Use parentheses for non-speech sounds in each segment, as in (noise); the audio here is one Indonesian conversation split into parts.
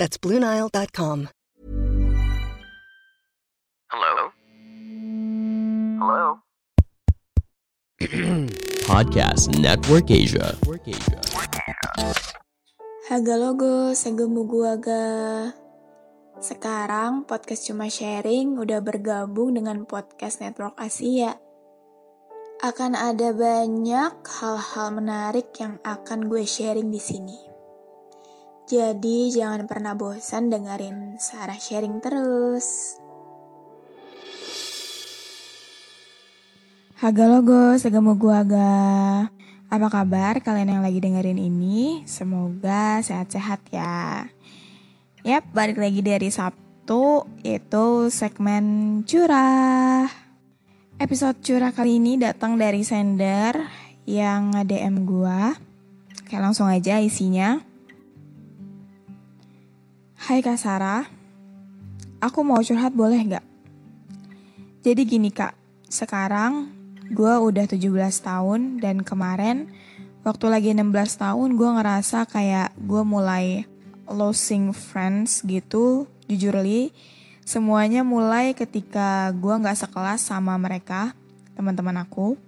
That's BlueNile.com. Hello? Hello? (clears throat) Podcast Network Asia. Haga logo, segemu gua ga. Sekarang podcast cuma sharing udah bergabung dengan podcast Network Asia. Akan ada banyak hal-hal menarik yang akan gue sharing di sini. Jadi jangan pernah bosan dengerin Sarah sharing terus. Haga logo, segemu gua ga. Apa kabar kalian yang lagi dengerin ini? Semoga sehat-sehat ya. Yap, balik lagi dari Sabtu, yaitu segmen curah. Episode curah kali ini datang dari sender yang nge-DM gua. Oke, langsung aja isinya. Hai Kak Sarah, aku mau curhat boleh nggak? Jadi gini kak, sekarang gue udah 17 tahun dan kemarin waktu lagi 16 tahun gue ngerasa kayak gue mulai losing friends gitu jujur li semuanya mulai ketika gue nggak sekelas sama mereka teman-teman aku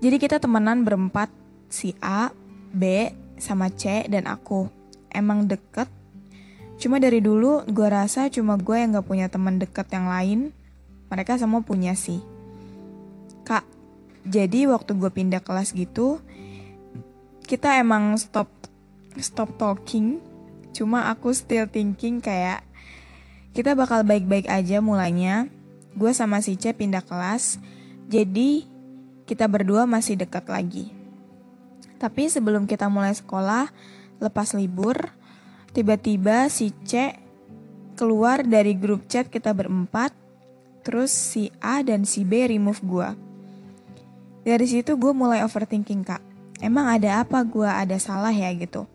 jadi kita temenan berempat si A B sama C dan aku emang deket cuma dari dulu gue rasa cuma gue yang gak punya teman deket yang lain mereka semua punya sih Kak, jadi waktu gue pindah kelas gitu, kita emang stop stop talking. Cuma aku still thinking kayak kita bakal baik-baik aja mulanya. Gue sama si C pindah kelas, jadi kita berdua masih dekat lagi. Tapi sebelum kita mulai sekolah, lepas libur, tiba-tiba si C keluar dari grup chat kita berempat, terus si A dan si B remove gue. Dari situ gue mulai overthinking kak. Emang ada apa gue ada salah ya gitu.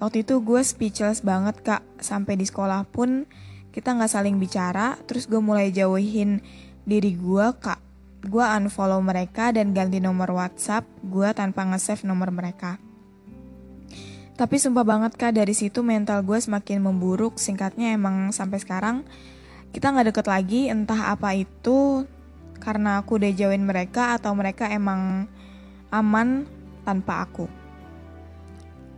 Waktu itu gue speechless banget kak. Sampai di sekolah pun kita gak saling bicara. Terus gue mulai jauhin diri gue kak. Gue unfollow mereka dan ganti nomor WhatsApp gue tanpa nge-save nomor mereka. Tapi sumpah banget kak dari situ mental gue semakin memburuk. Singkatnya emang sampai sekarang kita gak deket lagi entah apa itu karena aku udah jauhin mereka atau mereka emang aman tanpa aku.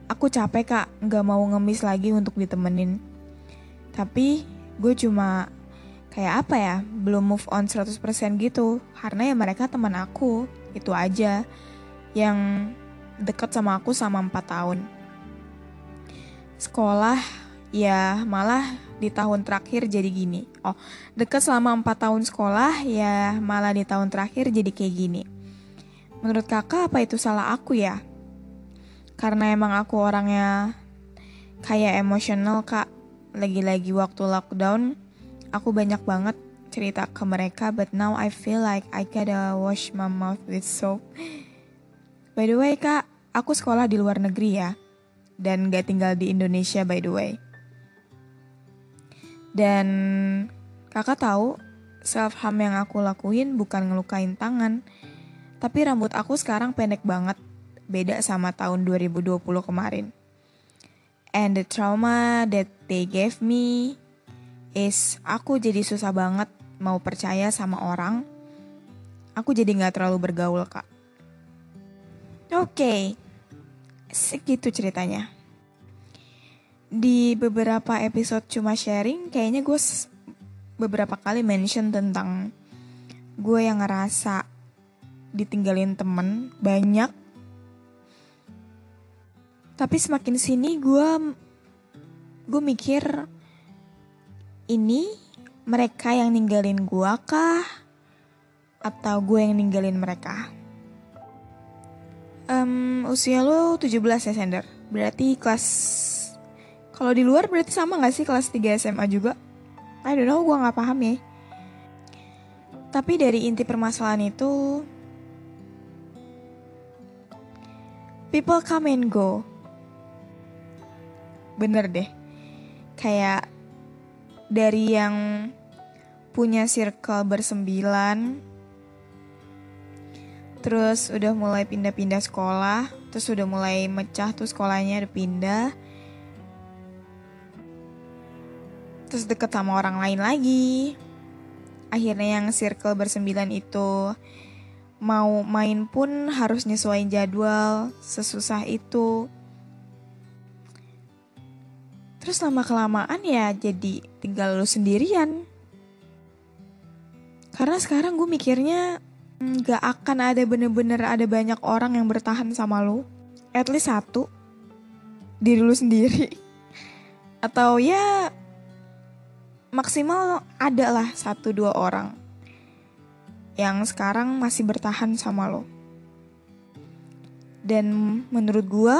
Aku capek kak, gak mau ngemis lagi untuk ditemenin. Tapi gue cuma kayak apa ya, belum move on 100% gitu. Karena ya mereka teman aku, itu aja. Yang deket sama aku sama 4 tahun. Sekolah, ya malah di tahun terakhir jadi gini. Oh, deket selama 4 tahun sekolah ya malah di tahun terakhir jadi kayak gini. Menurut kakak apa itu salah aku ya? Karena emang aku orangnya kayak emosional kak. Lagi-lagi waktu lockdown, aku banyak banget cerita ke mereka, but now I feel like I gotta wash my mouth with soap. By the way kak, aku sekolah di luar negeri ya. Dan gak tinggal di Indonesia by the way. Dan kakak tahu self harm yang aku lakuin bukan ngelukain tangan, tapi rambut aku sekarang pendek banget, beda sama tahun 2020 kemarin. And the trauma that they gave me is aku jadi susah banget mau percaya sama orang. Aku jadi gak terlalu bergaul kak. Oke, okay. Segitu ceritanya. Di beberapa episode cuma sharing kayaknya gue beberapa kali mention tentang gue yang ngerasa ditinggalin temen banyak. Tapi semakin sini gue gue mikir ini mereka yang ninggalin gue kah? Atau gue yang ninggalin mereka um, usia lo 17 ya Sender berarti kelas Kalau di luar berarti sama gak sih kelas 3 SMA juga? I don't know, gue gak paham ya. Tapi dari inti permasalahan itu, people come and go. Bener deh. Kayak dari yang punya circle bersembilan, terus udah mulai pindah-pindah sekolah, terus udah mulai mecah tuh sekolahnya udah pindah, terus deket sama orang lain lagi. Akhirnya yang circle bersembilan itu mau main pun harus nyesuaiin jadwal, sesusah itu. Terus lama kelamaan ya jadi tinggal lu sendirian. Karena sekarang gue mikirnya nggak akan ada bener-bener ada banyak orang yang bertahan sama lu. At least satu. Diri lu sendiri. (laughs) Atau ya maksimal ada lah satu dua orang yang sekarang masih bertahan sama lo. Dan menurut gua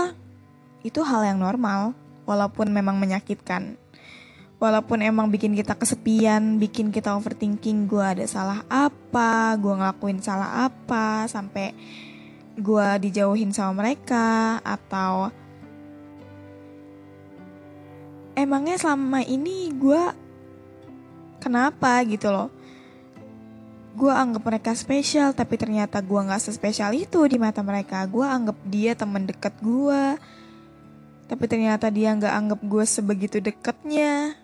itu hal yang normal, walaupun memang menyakitkan. Walaupun emang bikin kita kesepian, bikin kita overthinking, gua ada salah apa, gua ngelakuin salah apa, sampai gua dijauhin sama mereka, atau emangnya selama ini gua kenapa gitu loh? Gue anggap mereka spesial tapi ternyata gue nggak sespesial itu di mata mereka. Gue anggap dia teman dekat gue tapi ternyata dia nggak anggap gue sebegitu deketnya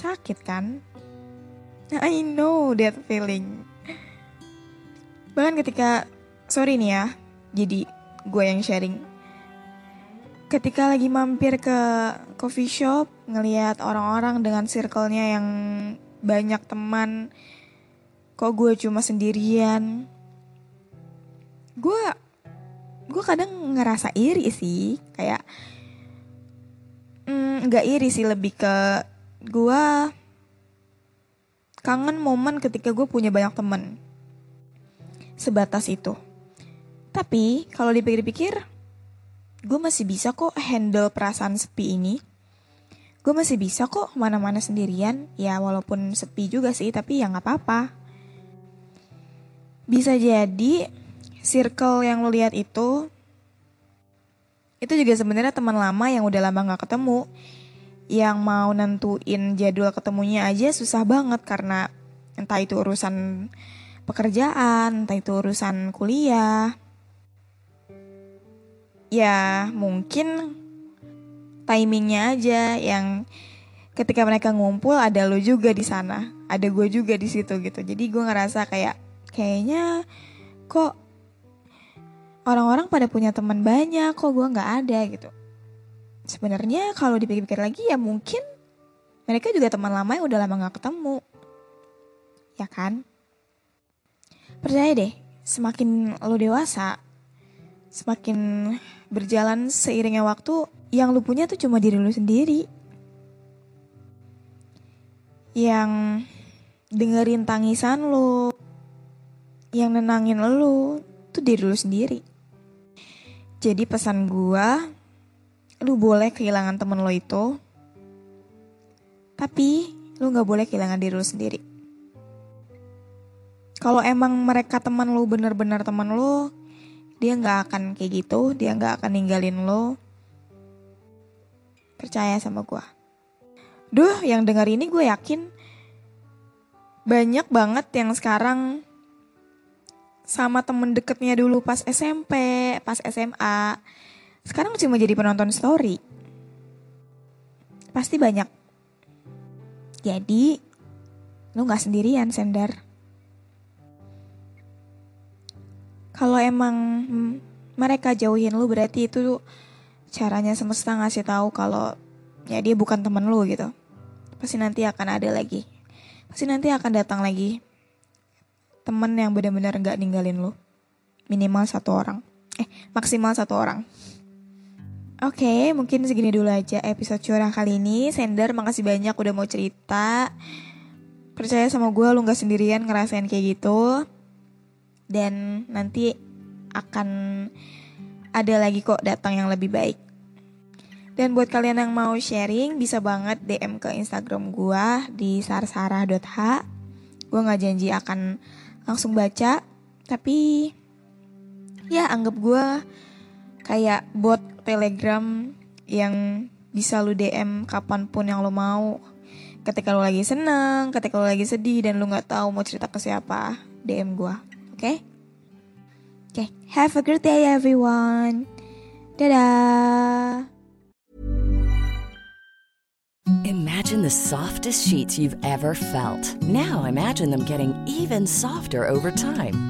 sakit kan? I know that feeling. Bahkan ketika sorry nih ya jadi gue yang sharing. Ketika lagi mampir ke coffee shop ngelihat orang-orang dengan circle-nya yang banyak teman kok gue cuma sendirian? Gue gue kadang ngerasa iri sih kayak mm, nggak mm, iri sih lebih ke gue kangen momen ketika gue punya banyak temen. Sebatas itu. Tapi kalau dipikir-pikir gue masih bisa kok handle perasaan sepi ini. Gue masih bisa kok ke mana-mana sendirian. Ya walaupun sepi juga sih tapi ya nggak apa-apa. Bisa jadi circle yang lo lihat itu itu juga sebenarnya teman lama yang udah lama nggak ketemu yang mau nentuin jadwal ketemunya aja susah banget karena entah itu urusan pekerjaan entah itu urusan kuliah. Ya mungkin timingnya aja yang ketika mereka ngumpul ada lo juga di sana ada gue juga di situ gitu. Jadi gue ngerasa kayak kayaknya kok orang-orang pada punya teman banyak kok gue nggak ada gitu sebenarnya kalau dipikir-pikir lagi ya mungkin mereka juga teman lama yang udah lama nggak ketemu ya kan percaya deh semakin lo dewasa semakin berjalan seiringnya waktu yang lu punya tuh cuma diri lu sendiri. Yang dengerin tangisan lu, yang nenangin lu, tuh diri lu sendiri. Jadi pesan gua, lu boleh kehilangan temen lo itu, tapi lu gak boleh kehilangan diri lu sendiri. Kalau emang mereka teman lu bener-bener teman lu, dia nggak akan kayak gitu, dia nggak akan ninggalin lo, Percaya sama gue. Duh, yang dengar ini gue yakin banyak banget yang sekarang sama temen deketnya dulu pas SMP, pas SMA. Sekarang cuma jadi penonton story. Pasti banyak. Jadi, lu gak sendirian, Sender. Kalau emang mereka jauhin lu berarti itu caranya semesta ngasih tahu kalau ya dia bukan temen lu gitu. Pasti nanti akan ada lagi. Pasti nanti akan datang lagi temen yang benar-benar nggak ninggalin lu. Minimal satu orang. Eh, maksimal satu orang. Oke, okay, mungkin segini dulu aja episode curah kali ini. Sender, makasih banyak udah mau cerita. Percaya sama gue, lu gak sendirian ngerasain kayak gitu. Dan nanti akan ada lagi kok datang yang lebih baik. Dan buat kalian yang mau sharing bisa banget DM ke Instagram gue di sarsarah.h. Gue gak janji akan langsung baca, tapi ya anggap gue kayak bot telegram yang bisa lu DM kapan pun yang lu mau. Ketika lu lagi seneng, ketika lu lagi sedih dan lu gak tahu mau cerita ke siapa, DM gue, oke? Okay? Oke, okay. have a great day everyone. Dadah. Imagine the softest sheets you've ever felt. Now imagine them getting even softer over time.